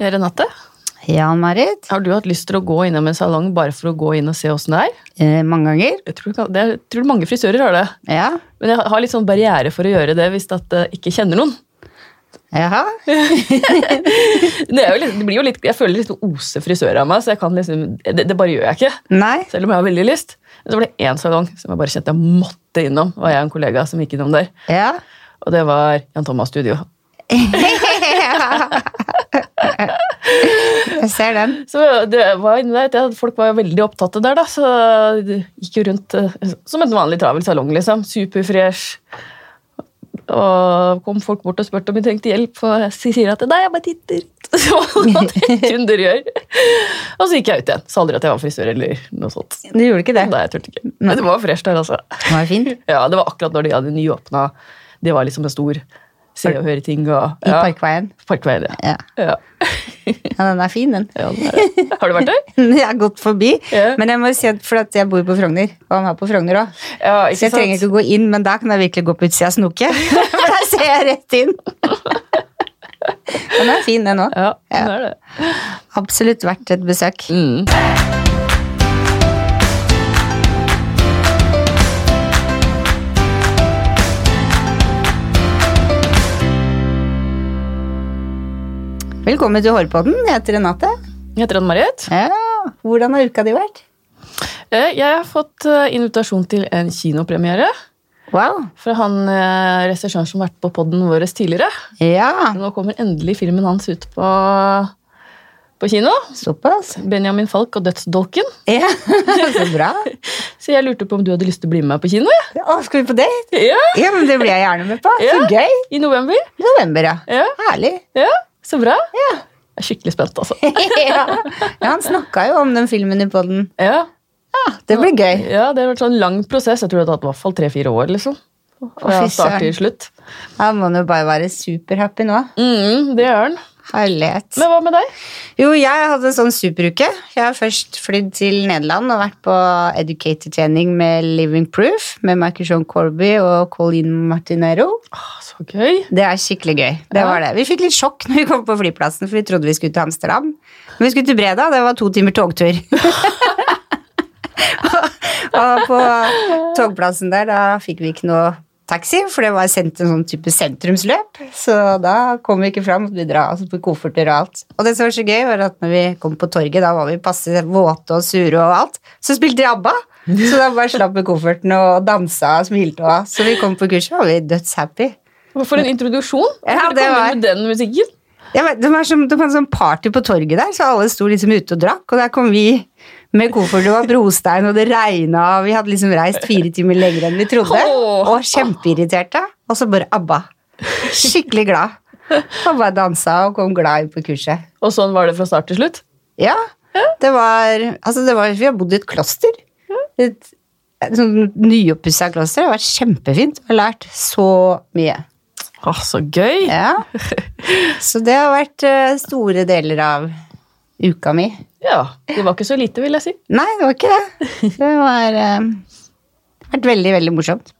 Renate, Jan Marit. har du hatt lyst til å gå innom en salong bare for å gå inn og se åssen det er? Eh, mange ganger. Jeg tror, det jeg tror mange frisører har det. Ja. Men jeg har litt sånn barriere for å gjøre det hvis jeg ikke kjenner noen. Jaha. Det, jo litt, det blir jo litt, Jeg føler litt ose frisør av meg, så jeg kan liksom, det, det bare gjør jeg ikke. Nei. Selv om jeg har veldig lyst. Men så var det én salong som jeg bare kjente jeg måtte innom. var jeg og en kollega som gikk innom der. Ja. Og det var Jan Thomas Studio. Jeg ser den. Så det var inne der, Folk var veldig opptatt der, da. Så det gikk jo rundt eh, som en vanlig travel salong, liksom. Superfresh. Og kom folk bort og spurte om vi trengte hjelp, og jeg sier at nei, jeg bare titter. Kunder gjør. Og så gikk jeg ut igjen. Sa aldri at jeg var frisør eller noe sånt. Du gjorde ikke det? Nei, jeg turte ikke. Men det var fresh der, altså. Det var fint. Ja, Det var akkurat når de hadde nyåpna. Det var liksom en stor se og høre ting. Og, I ja, Parkveien. Parkveien, ja. Ja. ja. ja, den er fin, den. er. Har du vært der? Jeg har gått forbi, men jeg må si at for at jeg bor på Frogner, og han er på Frogner. Ja, Så jeg trenger ikke å gå inn, men da kan jeg virkelig gå på utsida og snoke. For da ser jeg rett inn. Den er fin, den òg. Ja, Ja. er det. Absolutt verdt et besøk. Mm. Velkommen til Hårpodden. Jeg heter Renate. Jeg heter Ann-Marit. Ja, Hvordan har uka di vært? Eh, Jeg har fått eh, invitasjon til en kinopremiere Wow. fra han eh, regissøren som har vært på podden vår tidligere. Ja, Nå kommer endelig filmen hans ut på, på kino. såpass. Benjamin Falk og Dødsdolken. Ja, Så bra. Så jeg lurte på om du hadde lyst til å bli med meg på kino? Ja, Å, skal vi på date? ja. Ja, men Det blir jeg gjerne med på. Så Ja. gøy. I november. I November, ja. Ja, Herlig. ja. Så bra. Jeg er skikkelig spent, altså. ja. ja, Han snakka jo om den filmen i poden. Ja, Det blir gøy. ja det har vært sånn lang prosess. Jeg tror det har tatt i hvert fall tre-fire år. liksom. Fra start til slutt. Han må jo bare være superhappy nå. Mm, det gjør han. Herlighet. Men hva med deg? Jo, jeg hadde en sånn superuke. Jeg har først flydd til Nederland og vært på educator-trening med Living Proof med Michael Sean Corby og Colleen Martinero. Åh, så gøy. Det er skikkelig gøy. Det Ja. var det. Vi fikk litt sjokk når vi kom på flyplassen, for vi trodde vi skulle til Amsterdam. Men vi skulle til Breda, det var to timer togtur. og på togplassen der, da fikk vi ikke noe taxi, for det var sendt en sånn type sentrumsløp. Så da kom vi ikke fram, måtte vi dra altså på kofferter og alt. Og det som var så gøy, var at når vi kom på torget, da var vi passe våte og sure og alt, så spilte de ABBA. Så da bare slapp vi kofferten og dansa og smilte og Så vi kom på kurset, og var vi dødshappy. For en introduksjon. Ja, det var- med den musikken? Ja, men det var som, det var en sånn party på torget der, så alle sto liksom ute og drakk. Og der kom vi med koffert, det var brostein, og det regna, vi hadde liksom reist fire timer lenger enn vi trodde. Og kjempeirriterte. Og så bare ABBA. Skikkelig glad. Og bare dansa og kom glad inn på kurset. Og sånn var det fra start til slutt? Ja, det var Altså, det var Vi har bodd i et kloster. Et, et sånn nyoppussa kloster. Det har vært kjempefint. Jeg har lært så mye. Åh, så gøy! Ja. Så det har vært eh, store deler av uka mi. Ja, Det var ikke så lite, vil jeg si. Nei, det var ikke det. Det har uh, vært veldig, veldig morsomt.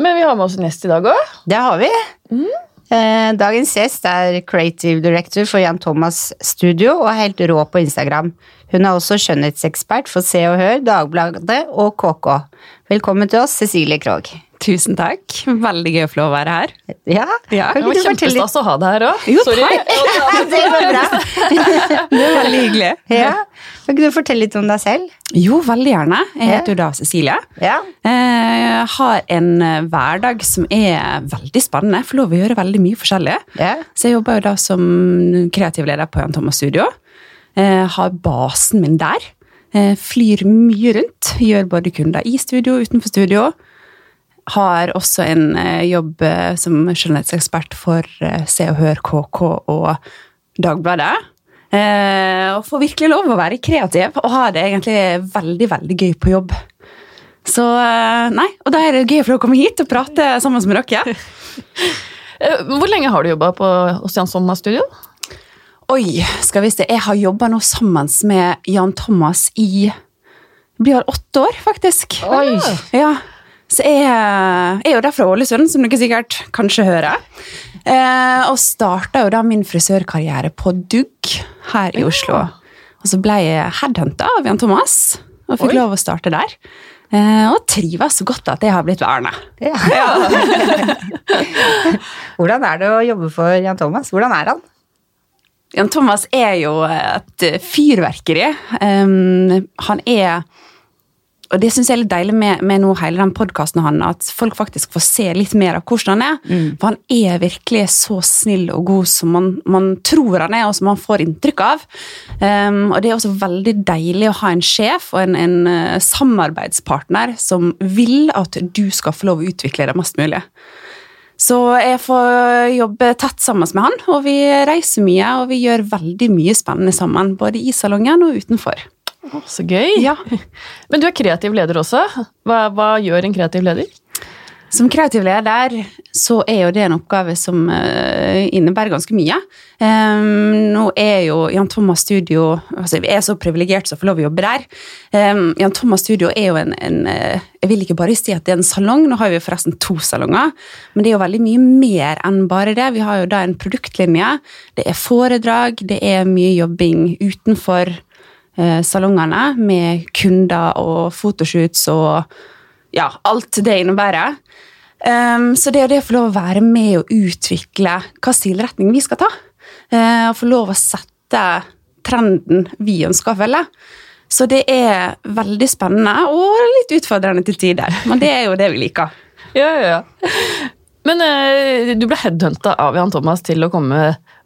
Men vi har med oss en gjest i dag òg. Det har vi. Eh, dagens gjest er creative director for Jan Thomas Studio og er helt rå på Instagram. Hun er også skjønnhetsekspert for Se og Hør, Dagbladet og KK. Velkommen til oss, Cecilie Krogh. Tusen takk. Veldig gøy å få lov å være her. Ja, Ja, kan Det var ikke du fortelle litt? kjempestas å ha deg her òg. Sorry. Det var bra. Det var veldig hyggelig. Ja. Kan ikke du fortelle litt om deg selv? Jo, veldig gjerne. Jeg heter jo da Cecilie. Ja. Eh, Jeg har en eh, hverdag som er veldig spennende. Jeg får lov å gjøre veldig mye forskjellig. Ja. Så jeg jobber jo da som kreativ leder på Jan Thomas Studio. Jeg Har basen min der. Jeg Flyr mye rundt. Gjør både kunder i studio og utenfor studio. Har også en eh, jobb eh, som skjønnhetsekspert for eh, Se og Hør, KK og Dagbladet. Og får virkelig lov å være kreativ og ha det egentlig veldig, veldig gøy på jobb. Så nei, Og da er det gøy for å komme hit og prate sammen med dere. Hvor lenge har du jobba på Jan Sommer Studio? Oi, skal vi se. Jeg har jobba nå sammen med Jan Thomas i Det blir vel åtte år, faktisk. Oi. Ja. Så jeg er jo der fra Ålesund, som dere sikkert kanskje hører. Eh, og starta jo da min frisørkarriere på Dugg her i Oslo. Og så ble jeg headhunta av Jan Thomas, og fikk Oi. lov å starte der. Eh, og trives så godt at jeg har blitt værende. Ja. Hvordan er det å jobbe for Jan Thomas? Hvordan er han? Jan Thomas er jo et fyrverkeri. Um, han er Og det syns jeg er litt deilig med, med nå hele den podkasten hans, at folk faktisk får se litt mer av hvordan han er. For han er virkelig så snill og god som man, man tror han er, og som man får inntrykk av. Um, og det er også veldig deilig å ha en sjef og en, en uh, samarbeidspartner som vil at du skal få lov å utvikle det mest mulig. Så jeg får jobbe tett sammen med han, og vi reiser mye, og vi gjør veldig mye spennende sammen, både i salongen og utenfor. Så gøy. Ja. Men du er kreativ leder også. Hva, hva gjør en kreativ leder? Som kreativ leder så er jo det en oppgave som eh, innebærer ganske mye. Um, nå er jo Jan Thomas Studio altså Vi er så privilegert som får lov å jobbe der. Um, Jan Thomas Studio er jo en, en eh, Jeg vil ikke bare si at det er en salong, nå har vi forresten to salonger, men det er jo veldig mye mer enn bare det. Vi har jo da en produktlinje, det er foredrag, det er mye jobbing utenfor salongene med kunder og fotoshoots og ja, alt det innebærer. Um, så det er det å få lov å være med og utvikle hva stilretning vi skal ta. Uh, og få lov å sette trenden vi ønsker å følge. Så det er veldig spennende og litt utfordrende til tider. Men det er jo det vi liker. Ja, ja, ja. Men uh, du ble headhunta av Jan Thomas til å komme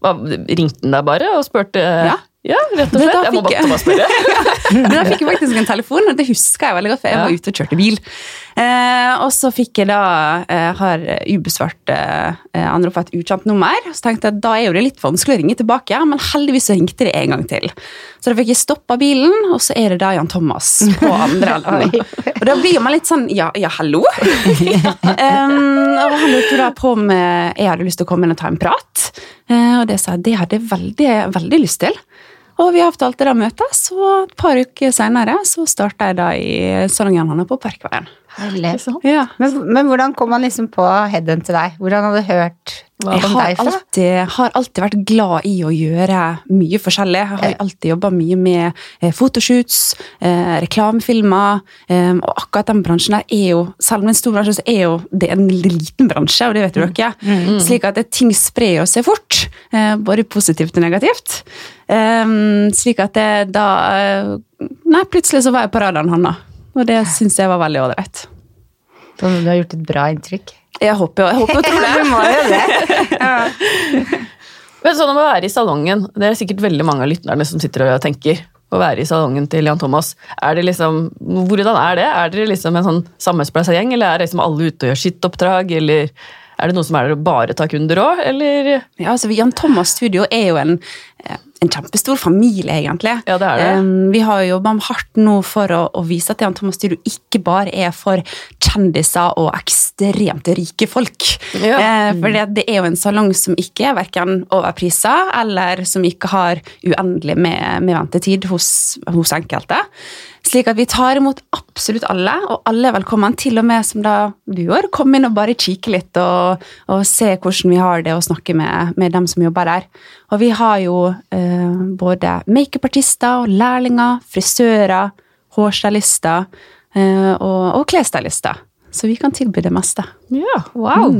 hva, Ringte han deg bare og spurte? Ja. Ja rett og slett. Jeg må bare, bare spørre. Men da fikk jeg faktisk en telefon, og det husker jeg veldig godt, for jeg var ute og kjørte bil. Eh, og så fikk jeg da eh, har ubesvart eh, anrop fra et ukjent nummer. Så tenkte jeg da er jo det litt vanskelig å ringe tilbake, men heldigvis så ringte det en gang til. Så da fikk jeg stoppa bilen, og så er det da Jan Thomas på andre enden. og da blir man litt sånn ja, ja hallo? um, og han lurte da på om jeg hadde lyst til å komme inn og ta en prat. Eh, og det sa jeg det hadde jeg veldig, veldig lyst til. Og vi avtalte da møtet, så et par uker senere så starta jeg da i salongen hans på Parkveien. Ja. Men, men hvordan kom han liksom på headen til deg? Hvordan hadde du hørt hva om deg fra? Jeg har alltid vært glad i å gjøre mye forskjellig. Jeg har alltid jobba mye med eh, fotoshoots, eh, reklamefilmer, eh, og akkurat den bransjen der er jo, selv om det er en stor bransje, så er jo det en liten bransje, og det vet mm. dere. Slik at det, ting sprer seg fort, eh, både positivt og negativt. Eh, slik at det da eh, Nei, plutselig så var jeg på radaren hans, og det syns jeg var veldig ålreit. Du har gjort et bra inntrykk. Jeg håper jo jeg håper og tror det. Du må jo det. Men sånn om å være i salongen, det er sikkert veldig mange av lytterne som sitter og tenker å være i salongen til Jan Thomas. Er det liksom, hvordan er det? Er dere liksom en sånn sammensplaisa gjeng, eller er liksom alle ute og gjør sitt oppdrag, eller er det noen som er der og bare tar kunder òg, eller Ja, altså Jan Thomas Studio er jo en, en kjempestor familie, egentlig. Ja, det er det. Um, vi har jo jobba hardt nå for å, å vise at Jan Thomas Studio ikke bare er for kjendiser og ekstremt rike folk. Ja. Eh, for det, det er jo en salong som ikke er verken overprisa, eller som ikke har uendelig med, med ventetid hos, hos enkelte. Slik at vi tar imot absolutt alle, og alle er velkommen, til og med som da du gjør. Kom inn og bare kikke litt og, og se hvordan vi har det, og snakke med, med dem som jobber der. Og vi har jo eh, både makeupartister og lærlinger, frisører, hårstylister eh, og, og klesstylister. Så vi kan tilby det meste. Ja, wow.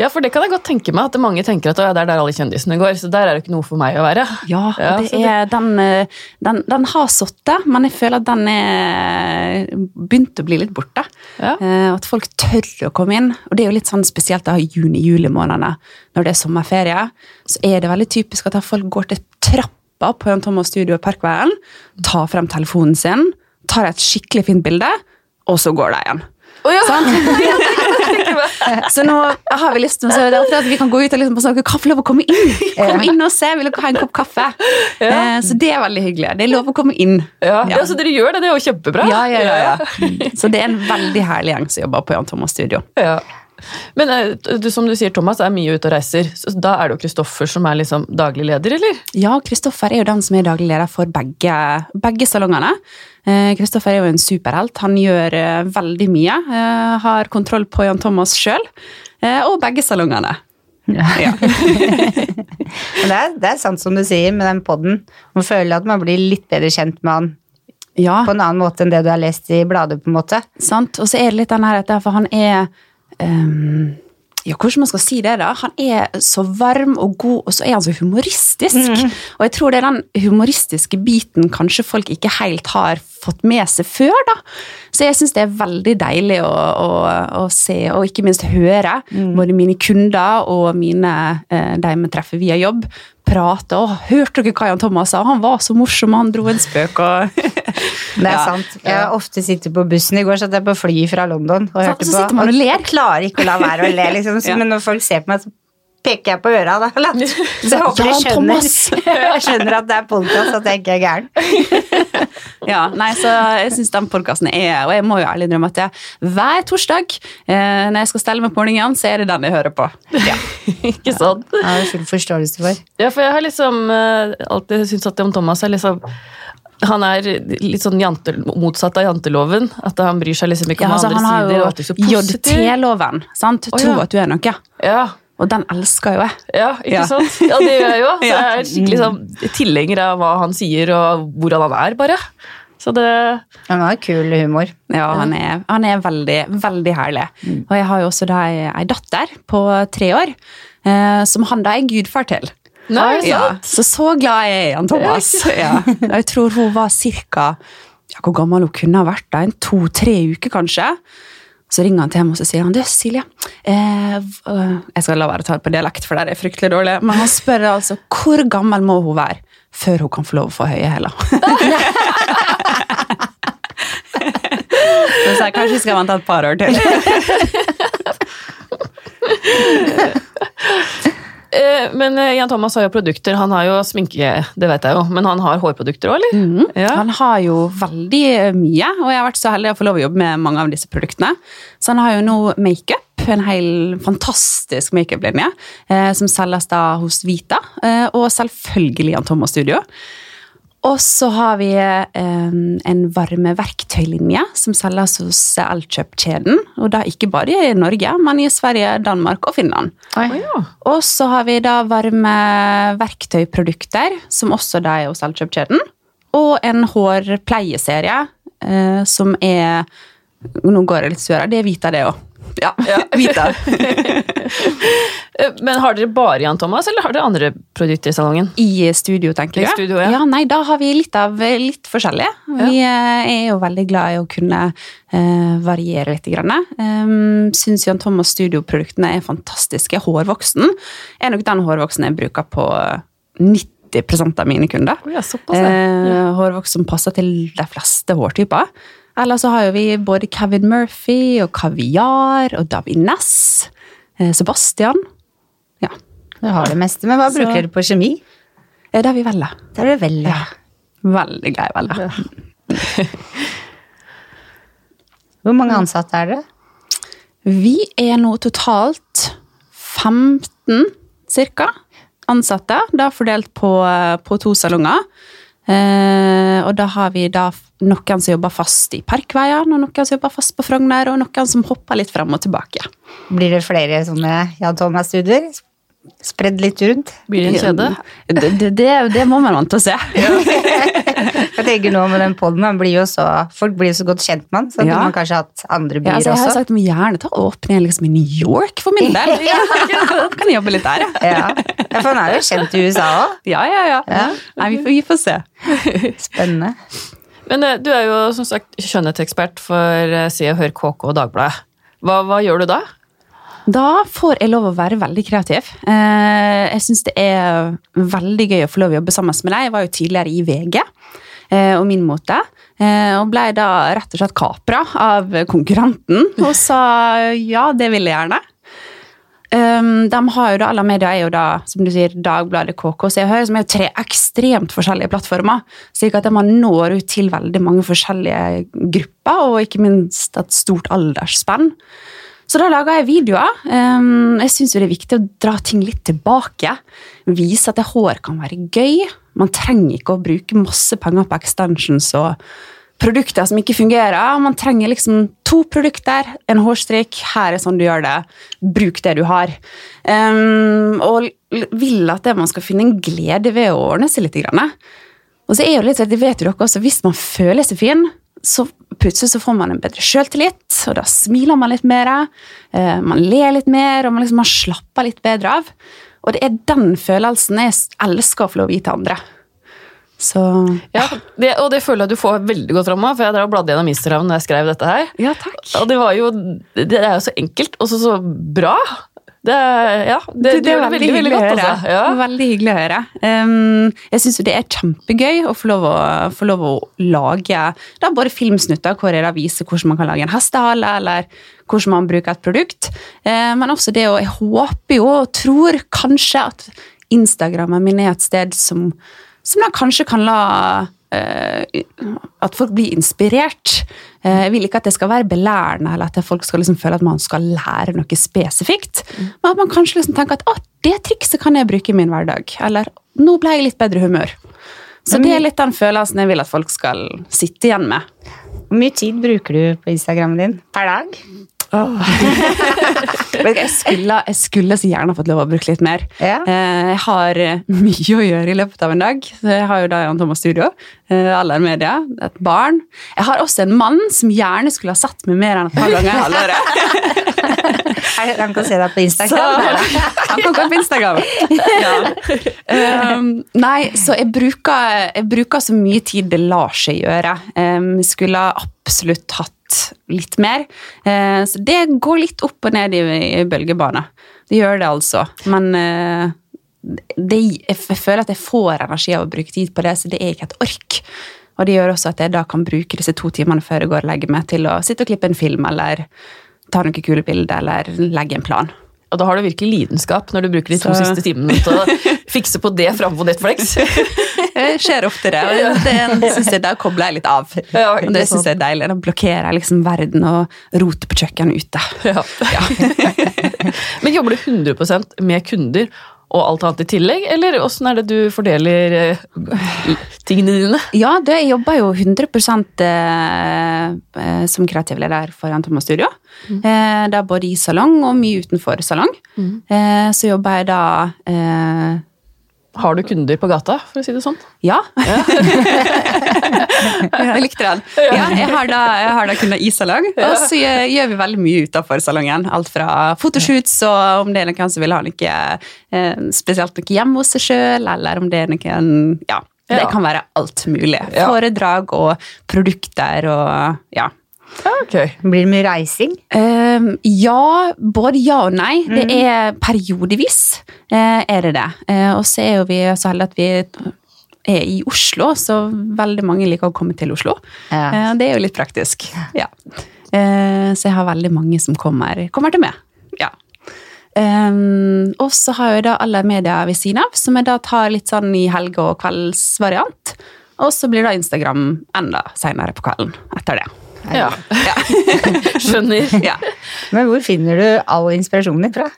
Ja, for det kan jeg godt tenke meg, at mange tenker at det er der alle kjendisene går, så der er det ikke noe for meg å være. Ja, Ja, det er, det- den, eh, den, den har sittet, men jeg føler at den er begynt å bli litt borte. Ja. Eh, At folk tør å komme inn. Og det er jo litt sånn spesielt da i juni-juli månedene, når det er sommerferie, så er det veldig typisk at folk går til trappa på Jan Thomas Studio og Parkveien, tar frem telefonen sin, tar et skikkelig fint bilde, og så går de igjen. Å, ja. Så nå har vi lyst til at vi kan gå ut og liksom snakke, kan få lov å komme inn. Kom inn og se, vil dere ha en kopp kaffe? Ja. Så det er veldig hyggelig. Det er lov å komme inn. Ja. ja, så dere gjør det, det er jo kjempebra. Ja, ja, ja, ja. Så det er en veldig herlig gjeng som jobber på Jan Thomas Studio. Ja. Men eh, du, som du sier, Thomas er mye ute og reiser. Så da er det jo Kristoffer som er liksom daglig leder, eller? Ja, Kristoffer er jo den som er daglig leder for begge, begge salongene. Kristoffer er jo en superhelt. Han gjør eh, veldig mye. Eh, har kontroll på Jan Thomas sjøl, eh, og begge salongene. Ja. ja. det, er, det er sant som du sier med den poden. Man føler at man blir litt bedre kjent med han Ja, på en annen måte enn det du har lest i bladet. på en måte. sant. Og så er det litt den her at han er ehm, ja, hvordan man skal si det da? Han er så varm og god, og så er han så humoristisk. Og jeg tror det er den humoristiske biten kanskje folk ikke helt har fått med seg før. da. Så jeg syns det er veldig deilig å, å, å se, og ikke minst høre, både mine kunder og mine, eh, de vi treffer via jobb, prate. Og hørte dere hva Jan Thomas sa? Han var så morsom, han dro en spøk. og... Det er Ja. sant. Jeg ofte sittet på bussen. I går satt jeg på fly fra London og hørte så på. sitter man og ler. Klarer ikke å la være å le, liksom. Så, Ja. Men når folk ser på meg, så peker jeg på øra. Da. Så jeg håper de skjønner, jeg skjønner at det er podkast, at jeg ikke er gæren. Ja, nei, så jeg syns den podkasten er Og jeg må jo ærlig innrømme at jeg, hver torsdag eh, når jeg skal stelle meg på morgenen, så er det den jeg hører på. Ja. Ikke sant? Det har jeg full forståelse for. Ja, for jeg har liksom eh, alltid syntes at Jan Thomas er liksom han er litt sånn jante, motsatt av janteloven. At han bryr seg liksom ikke Ja, om altså, andre han har sider. alltid så jo. JT-loven. sant? oh, Tro ja. at du er noe. Ja, Og den elsker jo jeg. ja, ikke Ja. sant? Ja, det gjør jeg jo. Så jeg er skikkelig sånn tilhenger av hva han sier, og hvordan han er, bare. Så det Han har kul humor. Ja, han er, han er veldig, veldig herlig. Mm. Og jeg har jo også da ei, datter på tre år, eh, som han da er gudfar til. Nei, ja, så så glad jeg er i han Thomas. Ja. Jeg tror hun var cirka ja, Hvor gammel hun kunne ha vært? da, En to-tre uker, kanskje. Så ringer han til henne og så sier han, du Silje eh, øh, Jeg skal la være å ta det på dialekt, for det er fryktelig dårlig. Men han spør altså hvor gammel må hun være før hun kan få lov å få høye hæler. Så sa jeg kanskje skal skal vente et par år til. Eh, Men eh, Jan Thomas har jo produkter. Han har jo sminke, det vet jeg jo, men han har hårprodukter òg, eller? Ja. Han har jo veldig mye, og jeg har vært så heldig å få lov å jobbe med mange av disse produktene. Så han har jo nå makeup, en hel fantastisk makeuplinje eh, som selges da hos Vita, eh, og selvfølgelig Jan Thomas Studio. Og så har vi eh, en varmeverktøylinje som selges hos Elkjøp-kjeden. Og da ikke bare i Norge, men i Sverige, Danmark og Finland. Ja. Og så har vi da varmeverktøyprodukter, som også da er hos Elkjøp-kjeden. Og en hårpleieserie eh, som er Nå går jeg litt sur. Det er Vita, det òg. Ja, Vita. Eh, Men har dere bare Jan Thomas, eller har dere andre produkter i salongen? I studio, tenker I du? studio, ja. Nei, da har vi litt av litt forskjellige. Vi eh, er jo veldig glad i å kunne eh, variere litt. Grann. Um, Syns Jan Thomas studioproduktene er fantastiske. Hårvoksen er nok den hårvoksen jeg bruker på 90% av mine kunder. Oh ja, såpass, ja. Eh, hårvoks som passer til de fleste hårtyper. Eller så har jo vi både Kevin Murphy og Kaviar og David Ness. Sebastian. Ja. Du har det meste. Men hva Så- bruker dere på kjemi? Eh, Det er vi veldig. Det er det velger. ja. Veldig glad i veldig. Hvor mange ansatte er dere? Vi er nå totalt 15 ca. ansatte, da fordelt på, på to salonger. Eh, og da har vi da noen som jobber fast i Parkveien, og noen som jobber fast på Frogner, og noen som hopper litt frem og tilbake. Blir det flere sånne Jan Thomas-studier? Spredd litt rundt? Blir det en kjede? Det, det, det, det må man vente og se. Jeg tenker nå med den så, Folk blir jo så godt kjent med han, så Ja. man kanskje hatt andre Ja, byer altså, jeg har også. sagt at må gjerne ta åpne liksom i New York for min del. kan jeg jobbe litt der, ja. Ja. ja, for han er jo kjent i USA òg. Ja, ja, ja. Ja. Nei, vi, får, vi får se. Spennende. Men eh, du er jo som sagt skjønnhetsekspert for eh, Se og Hør KK og Dagbladet. Hva, hva gjør du da? Da får jeg lov å være veldig kreativ. Eh, jeg syns det er veldig gøy å få lov å jobbe sammen med deg. Jeg var jo tidligere i VG eh, og Min Mote, eh, og ble da rett og slett kapra av konkurrenten og sa ja, det vil jeg gjerne. Um, de har jo da, Alle medier er jo da som du sier, Dagbladet, KK Se og Hør, som er jo tre ekstremt forskjellige plattformer. slik at man når ut til veldig mange forskjellige grupper, og ikke minst et stort aldersspenn. Så da laga jeg videoer. Jeg syns det er viktig å dra ting litt tilbake. Vise at hår kan være gøy. Man trenger ikke å bruke masse penger på extensions og produkter som ikke fungerer. Man trenger liksom to produkter, en hårstrikk. Her er sånn du gjør det. Bruk det du har. Og vil at man skal finne en glede ved å ordne seg litt. Og så er jo litt, det vet jo dere også, Hvis man føler seg fin, så plutselig så får man en bedre sjøltillit, og da smiler man litt mer. Uh, man ler litt mer, og man, liksom, man slapper litt bedre av. Og det er den følelsen jeg elsker å få lov å gi til andre. Så ja, det, Og det føler jeg du får veldig godt fram av, for jeg drev og bladde gjennom Instagram når jeg skrev dette her. Ja, takk. Og det var jo Det er jo så enkelt, og så, så bra. Det, ja, det, det, det er veldig, veldig, veldig, godt, altså. ja. veldig hyggelig å høre. Um, jeg syns det er kjempegøy å få lov å, få lov å lage da, både filmsnutter hvor jeg da viser hvordan man kan lage en hestehale, eller hvordan man bruker et produkt. Uh, men også det å Jeg håper jo og tror kanskje at Instagrammen min er et sted som som da kanskje kan la at folk blir inspirert. Uh, jeg vil ikke at det skal være belærende, eller at folk skal liksom føle at man skal lære noe spesifikt. Men at man kanskje liksom tenker at å, det trikset kan jeg bruke i min hverdag. Eller nå ble jeg litt bedre humør. Så det er litt den følelsen jeg vil at folk skal sitte igjen med. Hvor mye tid bruker du på Instagrammen din per dag? Oh. jeg, skulle, jeg, skulle, så gjerne fått lov å bruke litt mer. Ja. Eh, jeg har mye å gjøre i løpet av en dag. Jeg har jo da Jan Thomas Studio, eh, Aller Media, et barn. Jeg har også en mann som gjerne skulle ha satt meg mer enn et par ganger i halvåret. Han kan se deg på Instagram. Så, han kan gå på Instagram. Ja. Um, nei, så jeg bruker, jeg bruker, så mye tid det lar seg gjøre. Um, skulle absolutt hatt litt mer. Eh, så det går litt opp og ned i, i bølgebane. Det gjør det altså. Men eh, det, jeg føler at jeg får energi av å bruke tid på det, så det er ikke et ork. Og det gjør også at jeg da kan bruke disse to timene før jeg går og legger meg, til å sitte og klippe en film eller ta noen kule bilder eller legge en plan. Og da har du virkelig lidenskap når du bruker de to så... siste timene til å fikse på det framfor Netflix. det skjer oftere, og det synes jeg, da kobler jeg litt av. Ja, det syns jeg er deilig. Da blokkerer jeg liksom verden og roter på kjøkkenet ute. Ja. Ja. Men jobber du 100% med kunder og alt annet i tillegg, eller åssen er det du fordeler eh, tingene dine? Ja, det, jeg jobber jo 100 eh, eh, som kreativ leder for Thomas Studio. Mm. det er både i salong og mye utenfor salong. Mm. Så jobber jeg da har du kunder på gata, for å si det sånn? Ja. ja. jeg likte den. Ja, jeg har da, jeg har da kunder i salong, og så gjør vi veldig mye utafor salongen. Alt fra fotoshoots, og om det er noen som vil ha noe eh, spesielt noe hjemme hos seg sjøl, eller om det er noen Ja. Det kan være alt mulig. Foredrag og produkter og ja. Okay. Blir det mye reising? Uh, ja, både ja og nei. Mm. Det er periodevis uh, er det det. Uh, og så er jo vi så heldige at vi er i Oslo, så veldig mange liker å komme til Oslo. Ja. Uh, det er jo litt praktisk. Ja. så jeg har veldig mange som kommer, kommer til meg. Ja. Um, og så har jeg da alle media ved siden av, som jeg da tar litt sånn i helge- og kveldsvariant. Og så blir da Instagram enda seinere på kvelden etter det. Ja. ja. Skjønner. Ja. Men hvor finner du all inspirasjonen din fra?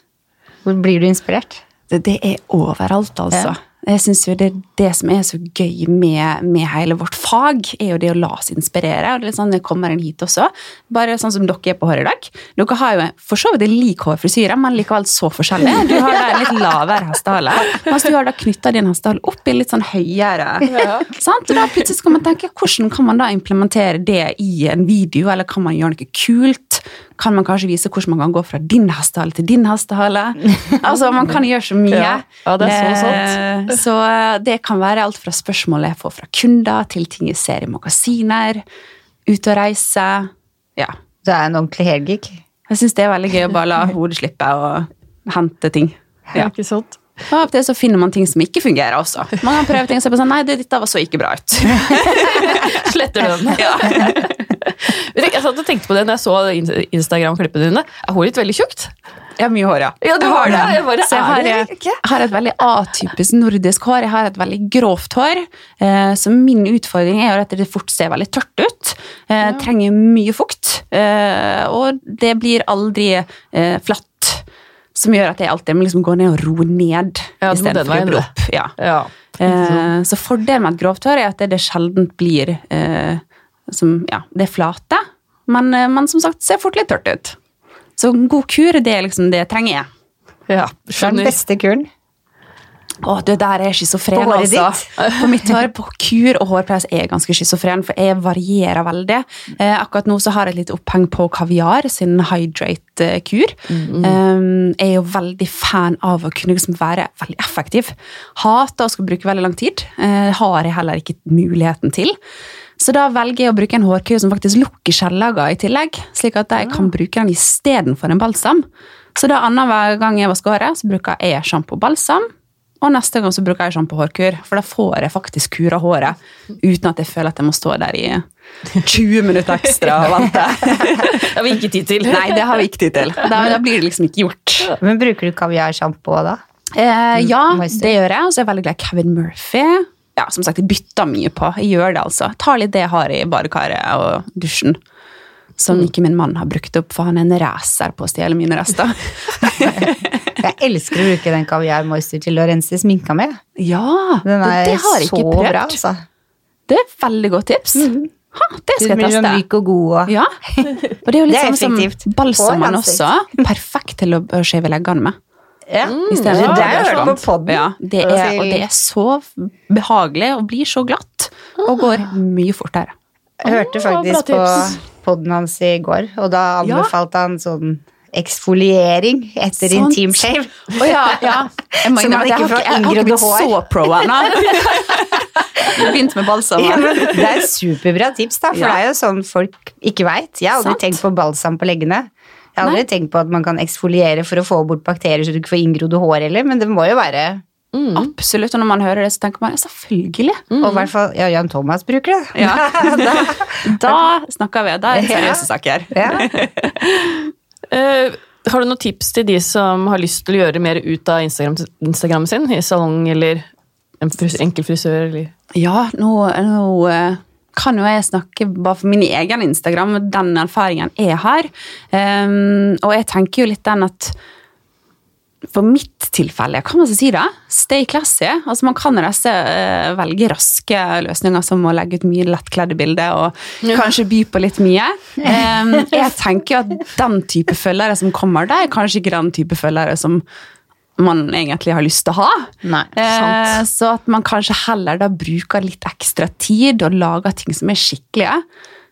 Hvor blir du inspirert? Det, det er overalt, altså. Ja. Jeg synes jo det, det som er så gøy med, med, hele vårt fag, er jo det å la oss inspirere. og det er sånn Jeg kommer inn hit også, bare sånn som dere er på håret i dag. Dere har jo for så vidt lik hårfrisyre, men likevel så forskjellig. Du har da en litt lavere hestehale, mens du har da knytta din hestehale opp i litt sånn høyere. Ja. Sant? Og da plutselig skal man tenke hvordan kan man da implementere det i en video, eller kan man gjøre noe kult? Kan man kanskje vise hvordan man kan gå fra din hestehale til din hestehale. Altså, Man kan gjøre så mye. Ja, ja det er så sant. Eh, så eh, det kan være alt fra spørsmål jeg får fra kunder, til ting jeg ser i magasiner, ute og reise. Ja. Det er en ordentlig helgig. Jeg syns det er veldig gøy å bare la hodet slippe og hente ting. Ja. Ikke sant? Og av og til så finner man ting som ikke fungerer også. Man kan prøve ting og se på sånn Nei, det, dette var så ikke bra ut. Sletter du den? Ja. Jeg satt og tenkte på det når jeg så Instagram-klippene dine. Er håret ditt veldig tjukt? Jeg har mye hår, ja. Ja, du har det. Jeg bare, Så jeg har, det har et veldig atypisk nordisk hår. Jeg har et veldig grovt hår. Eh, så min utfordring er at det fort ser veldig tørt ut. Jeg Trenger mye fukt. Eh, og det blir aldri eh, flatt. Som gjør at jeg alltid må liksom gå ned og roe ned. Ja, istedenfor å veien, opp. Ja. Ja. Eh, så fordelen med et grovt hår er at det, det sjelden blir eh, som, ja, det er flate, men, eh, men som sagt ser fort litt tørt ut. Så god kur, det er liksom det jeg trenger jeg. ja. Det er den beste kuren. Å, det der er schizofren, altså. På mitt hår, på kur og hårpleie er jeg ganske schizofren, for jeg varierer veldig. Eh, akkurat nå så har jeg et lite oppheng på Kaviar sin Hydrate-kur. um, jeg er jo veldig fan av å kunne liksom være veldig effektiv. Hater å skulle bruke veldig lang tid. Eh, har jeg heller ikke muligheten til. Så da velger jeg å bruke en hårkur som faktisk lukker skjellager i tillegg, slik at jeg kan bruke den istedenfor en balsam. Så da annenhver gang jeg vasker håret, så bruker jeg sjampo og balsam. Og neste gang så bruker jeg sjampo og hårkur, for da får jeg faktisk kura håret uten at jeg føler at jeg må stå der i 20 minutter ekstra og vente. Det har vi ikke tid til. Nei, det har vi ikke tid til. Da, da blir det liksom ikke gjort. Men bruker du kaviarsjampo da? Eh, ja, det gjør jeg. Og så er jeg veldig glad i Kevin Murphy. Ja, som sagt, jeg bytter mye på. Jeg gjør det, altså. Tar litt det jeg har i badekaret og dusjen. Som ikke min mann har brukt opp, for han er en racer på å stjele mine rester. Jeg elsker å bruke den kaviar moisture til å rense sminka med. Ja, Den er det har jeg så ikke prøvd. bra, altså. Det er et veldig godt tips. Ha, det skal jeg teste. myk og god og Ja, og det er jo litt sånn som balsamen også. Perfekt til å skjeve leggene med. Ja. mm, det er jeg hørt på podden. Ja, det er, og det er så behagelig og blir så glatt. Og går mye fortere. Jeg hørte faktisk på podden hans i går, og da anbefalte han sånn eksfoliering etter sånn. intim shave. Oh, ja, ja. Så man ikke har får ikke, jeg har ikke blitt hår. så pro ennå. Begynt med balsam. Ja, det er superbra tips, da, for Ja. det er jo sånn folk ikke veit. Jeg har aldri tenkt på balsam på leggene. Jeg har aldri tenkt på at man kan eksfoliere for å få bort bakterier så du ikke får inngrodde hår heller, men det må jo være Absolutt. Og når man hører det, så tenker man ja, selvfølgelig. Og i hvert fall ja, Jan Thomas bruker det. Ja. Da snakker vi. Da er det seriøse saker. Ja. uh, har du noen tips til de som har lyst til å gjøre mer ut av Instagram, Instagram sin? I salong eller en fris enkel frisør? Eller? Ja, nå, nå eh, kan jo jeg snakke bare for min egen Instagram, den erfaringen jeg har. Um, og jeg tenker jo litt den at for mitt tilfelle, kan man så si det? Stay classy. Altså Man kan reise, eh, velge raske løsninger som å legge ut mye lettkledde bilder og kanskje by på litt mye. Um, jeg tenker jo at den type følgere som kommer, det er kanskje ikke den type følgere som man egentlig har lyst til å ha. Nei, Eh, så at man kanskje heller da bruker litt ekstra tid og lager ting som er skikkelige.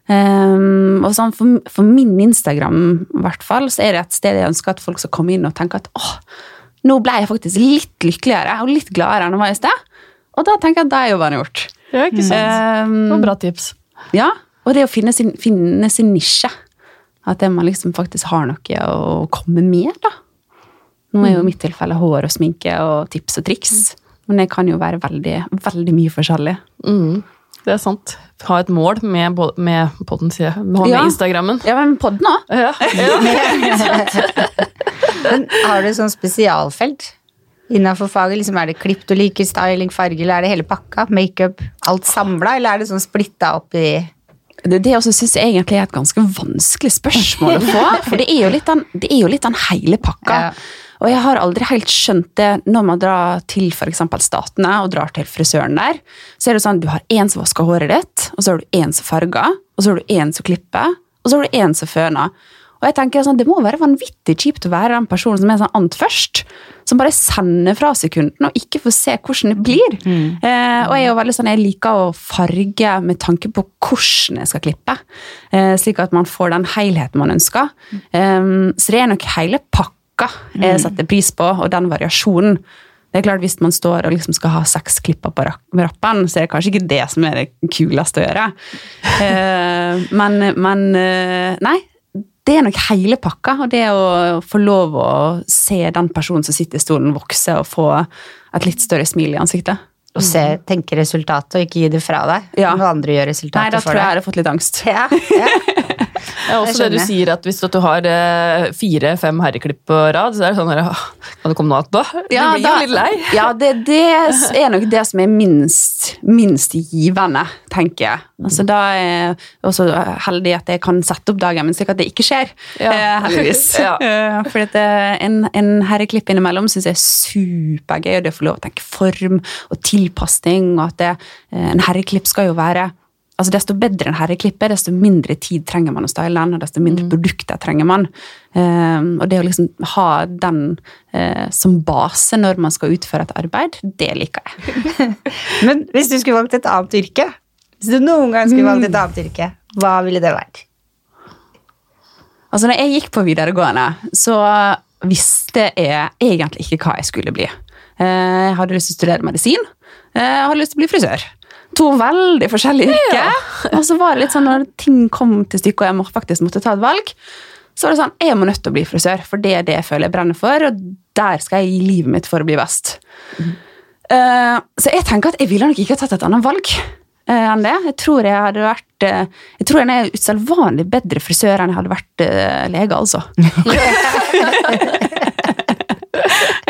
Um, og sånn for, for min Instagram hvert fall, så er det et sted jeg ønsker at folk skal komme inn og tenke at åh, nå ble jeg faktisk litt lykkeligere og litt gladere enn jeg var i sted. Og da tenker jeg at det er jobben gjort. Ja, ikke sant? Um, Det var bra tips. ja, og det å finne sin, finne sin nisje. At man liksom faktisk har noe å komme med, da. Nå er jo i mitt tilfelle hår og sminke og tips og triks. Men det kan jo være veldig, veldig mye forskjellig. Mm, det er sant. Ha et mål med, med podden, sier jeg. Med Ja. Instagrammen. Ja, men podden òg. Ja. ja. Har du sånn spesialfelt innafor faget? Liksom, er det klipp du liker, styling, farge, eller er det hele pakka? Makeup, alt samla, eller er det sånn splitta opp i Det, det også synes jeg egentlig er et ganske vanskelig spørsmål å få. For det er jo litt den, det er jo litt den hele pakka. Ja. Og jeg har aldri helt skjønt det når man drar til f.eks. Statene og drar til frisøren der. Så er det sånn, du har én som vasker håret ditt, og så har du én som farger, og så har du én som klipper, og så har du én som føner. Og jeg tenker sånn, Det må være vanvittig kjipt å være den personen som er sånn ant først. Som bare sender fra seg kunden og ikke får se hvordan det blir. Eh, og jeg er jo veldig sånn, jeg liker å farge med tanke på hvordan jeg skal klippe. Eh, slik at man får den helheten man ønsker. Eh, så det er nok hele pakka jeg setter pris på, og den variasjonen. Det er klart Hvis man står og liksom skal ha seks klipper på rappen, så er det kanskje ikke det som er det kuleste å gjøre. Eh, men, men eh, nei, det er nok hele pakka. Og det å få lov å se den personen som sitter i stolen vokse og få et litt større smil i ansiktet. Og se, tenke resultatet og ikke gi det fra deg? Ja. Noen andre gjør resultatet for deg. Nei, da tror jeg jeg hadde fått litt angst. Ja, ja. Ja, også det, du sier at hvis du har eh, fire-fem herreklipp på rad, så er det sånn her, Kan det komme noe annet da? Du blir da- jo litt lei. Ja, det, det er nok det som er minst, minst givende, tenker jeg. Altså, da er jeg også heldig at jeg kan sette opp dagen min slik at det ikke skjer, Ja. eh, heldigvis. Ja. Eh, For en, en herreklipp innimellom syns jeg er supergøy, og det å få lov å tenke form og tilpasning, og at det, en herreklipp skal jo være Altså Desto bedre en herreklipp er, desto mindre tid trenger man å style den, og desto mindre produkter trenger man. Um, og det å liksom ha den uh, som base når man skal utføre et arbeid, det liker jeg. Men hvis du skulle valgt et annet yrke, hvis du noen gang skulle valgt et annet yrke, hva ville det vært? Altså, når jeg gikk på videregående, så visste jeg egentlig ikke hva jeg skulle bli. Eh, Jeg hadde lyst til å studere medisin. eh, Jeg hadde lyst til å bli frisør. To veldig forskjellige yrker. Og så var det litt sånn når ting kom til stykket og jeg må, faktisk måtte ta et valg, så var det sånn Jeg må nødt til å bli frisør, for det er det jeg føler jeg brenner for, og der skal jeg gi livet mitt for å bli best. Eh, så jeg tenker at jeg ville nok ikke ha tatt et annet valg eh, enn det. Jeg tror jeg hadde vært eh, Jeg tror jeg er usedvanlig bedre frisør enn jeg hadde vært lege, altså.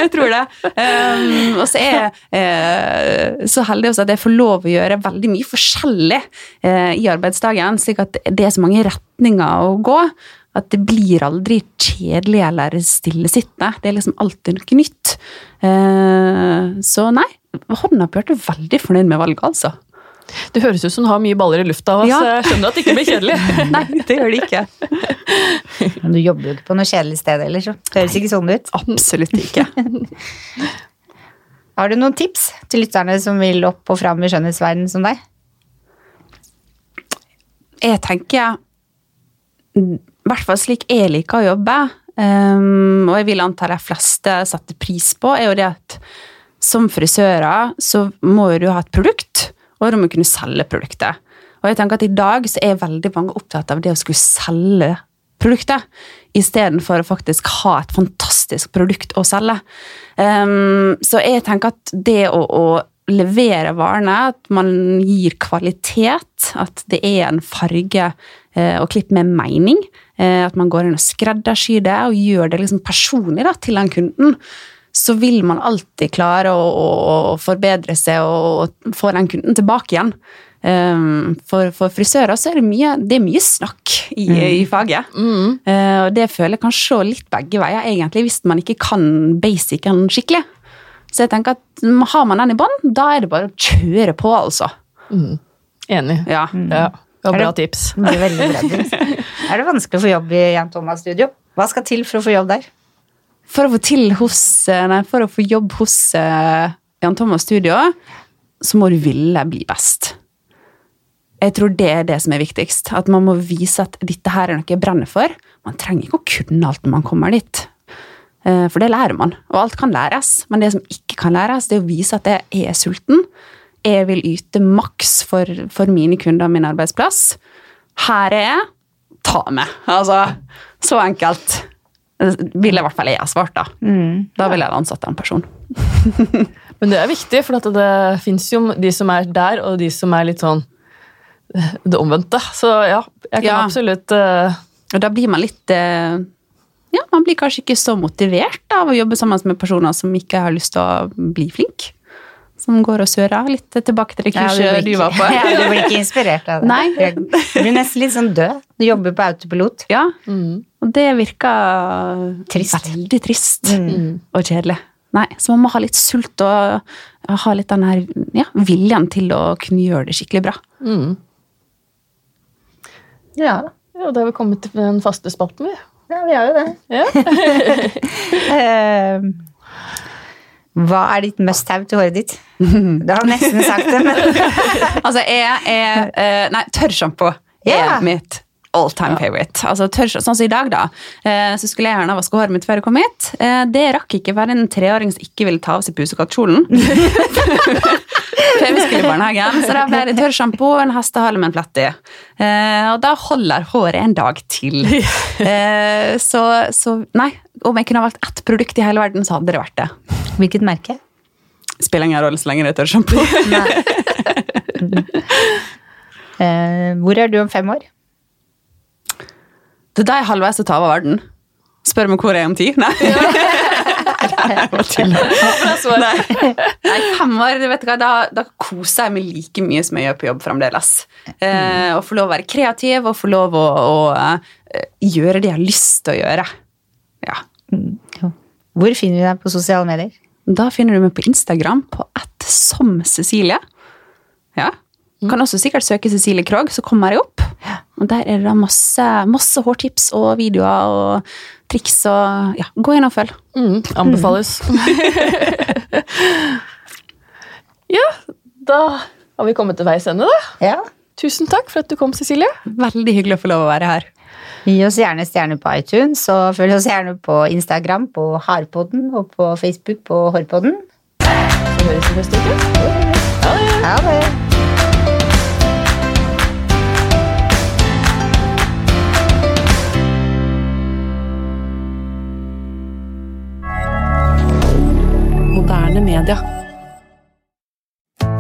jeg tror det. Um, og så er jeg uh, så heldig også at jeg får lov å gjøre veldig mye forskjellig uh, i arbeidsdagen, slik at det er så mange retninger å gå. At det blir aldri kjedelig eller stillesittende. Det er liksom alltid noe nytt. Uh, så nei, hånda på hjertet veldig fornøyd med valget, altså. Det høres ut som du har mye baller i lufta, Ja. så jeg skjønner at det ikke blir kjedelig. Nei, det gjør det ikke. Men du jobber jo ikke på noe kjedelig sted heller, så det høres ikke sånn ut. Absolutt ikke. Har du noen tips til lytterne som vil opp og fram i skjønnhetsverdenen som deg? jeg tenker I hvert fall slik jeg liker å jobbe, um, og jeg vil anta de fleste setter pris på, er jo det at som frisører så må jo du ha et produkt, og om å kunne selge produktet. Og jeg tenker at i dag så er veldig mange opptatt av det å skulle selge produktet, istedenfor å faktisk ha et fantastisk produkt å selge. Um, så jeg tenker at det å, å levere varene, at man gir kvalitet, at det er en farge uh, og klipp med mening, uh, at man går inn og skreddersyr det og gjør det liksom personlig da, til den kunden, så vil man alltid klare å, å, å forbedre seg og, og få den kunden tilbake igjen. Um, for, for frisører så er det mye, det er mye snakk i, i faget. Eh, og det føler jeg kan se litt begge veier, egentlig, hvis man ikke kan basicen skikkelig. Så jeg tenker at har man den i bånn, da er det bare å kjøre på, altså. Enig. Ja. Ja, det var Er bra det- tips. Det veldig bra tips. Er det vanskelig å få jobb i Jan Thomas studio? Hva skal til for å få jobb der? For å få til hos eh, Nei, for å få jobb hos eh, Jan Thomas Studio, så må du ville bli best. Jeg tror det er det som er viktigst. At man må vise at dette her er noe jeg brenner for. Man trenger ikke å kunne alt når man kommer dit. Eh, For det lærer man, og alt kan læres. Men det som ikke kan læres, det er å vise at jeg er sulten. Jeg vil yte maks for, for mine kunder og min arbeidsplass. Her er jeg. Ta meg. Altså, så enkelt. Ville i hvert fall jeg ha svart, da. Da ville jeg ha ansatt en person. Men det er viktig, for at det fins jo de som er der, og de som er litt sånn eh, det omvendte. Så ja, jeg kan Ja. absolutt uh... Og da blir man litt uh, Ja, man blir kanskje ikke så motivert av å jobbe sammen med personer som ikke har lyst til å bli flink. Som går og sører. Litt tilbake til det Ja, kurset du, var på. Ja, du blir ikke inspirert av det. Nei. Du blir nesten litt sånn død. Du jobber på autopilot. Ja, mm. og det virker Trist. veldig trist Mm. og kjedelig. Nei, så man må ha litt sult og ha litt den her ja, viljen til å kunne gjøre det skikkelig bra. mm. Ja, Ja, da har vi kommet til den faste spalten, vi. ja vi har jo det. Ja. Hva er ditt must have til håret ditt? Du har nesten sagt det, men Altså, jeg er eh, Nei, tørrsjampo er Ja. mitt all time favorite. Altså, tørr, sånn som i dag, da, eh, så skulle jeg gjerne vaske håret mitt før jeg kom hit. Eh, det rakk ikke være en treåring som ikke ville ta av seg pusekattkjolen. Før vi skulle i barnehagen, så da ble det tørrsjampo og en hestehale med en plett i. Eh, og da holder håret en dag til. Eh, så, så nei, om jeg kunne ha valgt ett produkt i hele verden, så hadde det vært det. Hvilket merke? Spiller ingen rolle så lenge det er tørrsjampo. Eh, hvor er du om fem år? Det er deg er halvveis til å ta over verden. Spør meg hvor jeg er om ti. Nei. Tuller. Nei. Nei, fem år, vet du hva, da, da koser jeg meg like mye som jeg gjør på jobb fremdeles. Eh, å få lov å være kreativ og få lov å, å uh, gjøre det jeg har lyst til å gjøre. Ja. Hvor finner vi deg på sosiale medier? Da finner du meg på Instagram på ett som Cecilie. Ja. Du kan også sikkert søke Cecilie Krogh, så kommer jeg opp. Og Der er det masse, masse hårtips og videoer og triks. og ja, Gå inn og følg. Mm, anbefales. ja, da har vi kommet til veis ende, da. Ja. Tusen takk for at du kom, Cecilie. Veldig hyggelig å få lov å være her. Gi oss gjerne stjerner på iTunes, og følg oss gjerne på Instagram på Harpodden og på Facebook på Hårpodden. Så høres vi neste uke. Ha det! Moderne media.